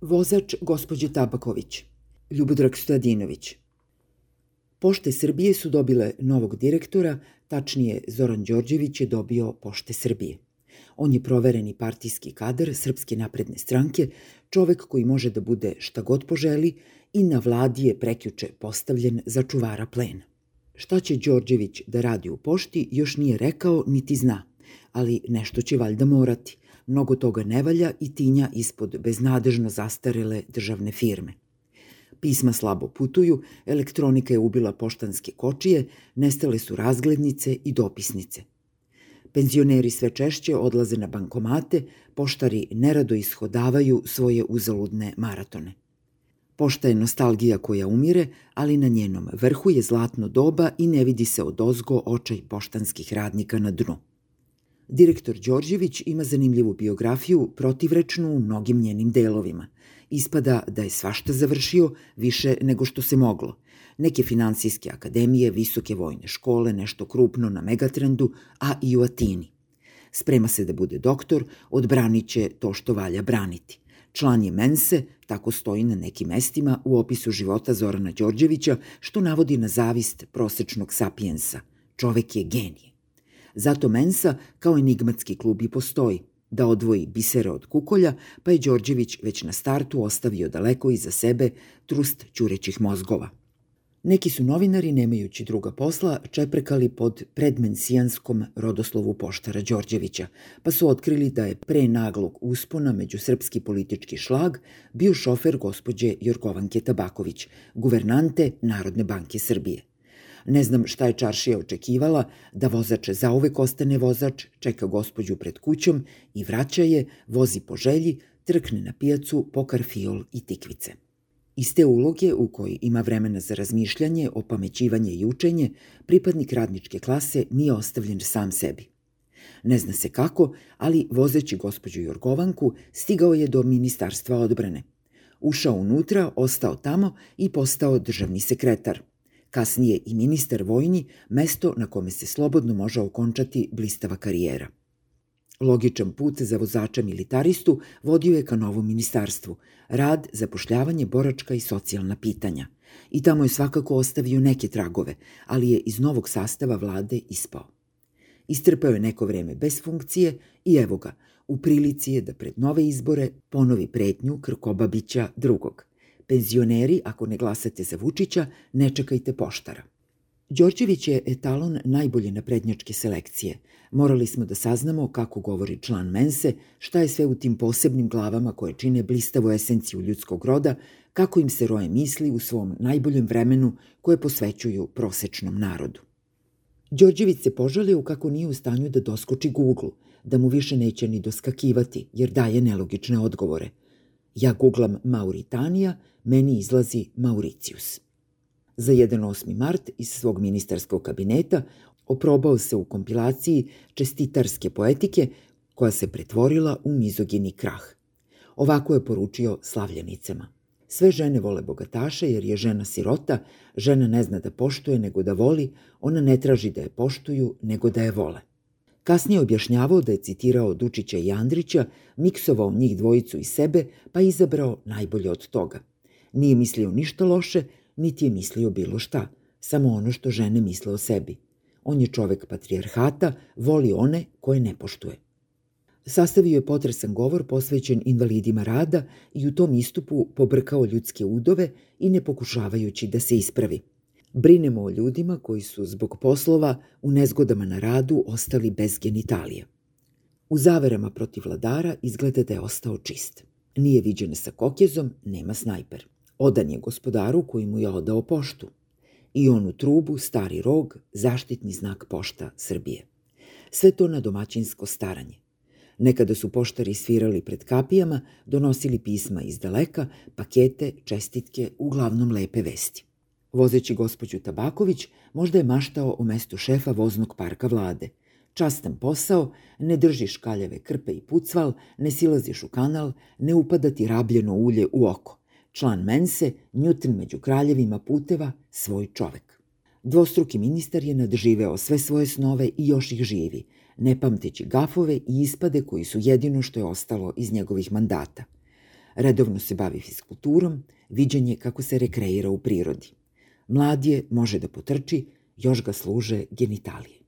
Vozač gospođe Tabaković, Ljubodrag Stojadinović. Pošte Srbije su dobile novog direktora, tačnije Zoran Đorđević je dobio Pošte Srbije. On je provereni partijski kadar Srpske napredne stranke, čovek koji može da bude šta god poželi i na vladi je prekjuče postavljen za čuvara plena. Šta će Đorđević da radi u pošti još nije rekao niti zna, ali nešto će valjda morati. Mnogo toga ne valja i tinja ispod beznadežno zastarele državne firme. Pisma slabo putuju, elektronika je ubila poštanske kočije, nestale su razglednice i dopisnice. Penzioneri sve češće odlaze na bankomate, poštari nerado ishodavaju svoje uzaludne maratone. Pošta je nostalgija koja umire, ali na njenom vrhu je zlatno doba i ne vidi se od ozgo očaj poštanskih radnika na dnu. Direktor Đorđević ima zanimljivu biografiju, protivrečnu u mnogim njenim delovima. Ispada da je svašta završio više nego što se moglo. Neke finansijske akademije, visoke vojne škole, nešto krupno na Megatrendu, a i u Atini. Sprema se da bude doktor, odbranit će to što valja braniti. Član je Mense, tako stoji na nekim mestima u opisu života Zorana Đorđevića, što navodi na zavist prosečnog sapijensa. Čovek je genije. Zato Mensa kao enigmatski klub i postoji, da odvoji bisere od kukolja, pa je Đorđević već na startu ostavio daleko iza sebe trust ćurećih mozgova. Neki su novinari, nemajući druga posla, čeprekali pod predmensijanskom rodoslovu poštara Đorđevića, pa su otkrili da je pre naglog uspona među srpski politički šlag bio šofer gospođe Jorgovanke Tabaković, guvernante Narodne banke Srbije. Ne znam šta je čaršija očekivala, da vozač zauvek ostane vozač, čeka gospođu pred kućom i vraća je, vozi po želji, trkne na pijacu, pokar fiol i tikvice. Iz te uloge u kojoj ima vremena za razmišljanje, opamećivanje i učenje, pripadnik radničke klase nije ostavljen sam sebi. Ne zna se kako, ali vozeći gospođu Jorgovanku stigao je do ministarstva odbrane. Ušao unutra, ostao tamo i postao državni sekretar – kasnije i ministar vojni, mesto na kome se slobodno može okončati blistava karijera. Logičan put za vozača militaristu vodio je ka novom ministarstvu, rad, zapošljavanje, boračka i socijalna pitanja. I tamo je svakako ostavio neke tragove, ali je iz novog sastava vlade ispao. Istrpao je neko vreme bez funkcije i evo ga, u prilici je da pred nove izbore ponovi pretnju Krkobabića drugog. Penzioneri, ako ne glasate za Vučića, ne čekajte poštara. Đorđević je etalon najbolje naprednjačke selekcije. Morali smo da saznamo kako govori član Mense, šta je sve u tim posebnim glavama koje čine blistavu esenciju ljudskog roda, kako im se roje misli u svom najboljem vremenu koje posvećuju prosečnom narodu. Đorđević se požalio kako nije u stanju da doskoči Google, da mu više neće ni doskakivati, jer daje nelogične odgovore. Ja googlam Mauritanija meni izlazi Mauricius. Za 1. mart iz svog ministarskog kabineta oprobao se u kompilaciji čestitarske poetike koja se pretvorila u mizogini krah. Ovako je poručio slavljenicama. Sve žene vole bogataše jer je žena sirota, žena ne zna da poštuje nego da voli, ona ne traži da je poštuju nego da je vole. Kasnije objašnjavao da je citirao Dučića i Andrića, miksovao njih dvojicu i sebe, pa izabrao najbolje od toga. Nije mislio ništa loše, niti je mislio bilo šta, samo ono što žene misle o sebi. On je čovek patrijarhata, voli one koje ne poštuje. Sastavio je potresan govor posvećen invalidima rada i u tom istupu pobrkao ljudske udove i ne pokušavajući da se ispravi. Brinemo o ljudima koji su zbog poslova u nezgodama na radu ostali bez genitalija. U zaverama protiv vladara izgleda da je ostao čist. Nije viđen sa kokjezom, nema snajper. Odan je gospodaru koji mu je odao poštu. I onu trubu, stari rog, zaštitni znak pošta Srbije. Sve to na domaćinsko staranje. Nekada su poštari svirali pred kapijama, donosili pisma iz daleka, pakete, čestitke, uglavnom lepe vesti. Vozeći gospođu Tabaković, možda je maštao o mestu šefa voznog parka vlade. Častan posao, ne držiš kaljeve krpe i pucval, ne silaziš u kanal, ne upada ti rabljeno ulje u oko član Mense, Newton među kraljevima puteva, svoj čovek. Dvostruki ministar je nadživeo sve svoje snove i još ih živi, ne pamteći gafove i ispade koji su jedino što je ostalo iz njegovih mandata. Redovno se bavi fiskulturom, viđen je kako se rekreira u prirodi. Mlad je, može da potrči, još ga služe genitalije.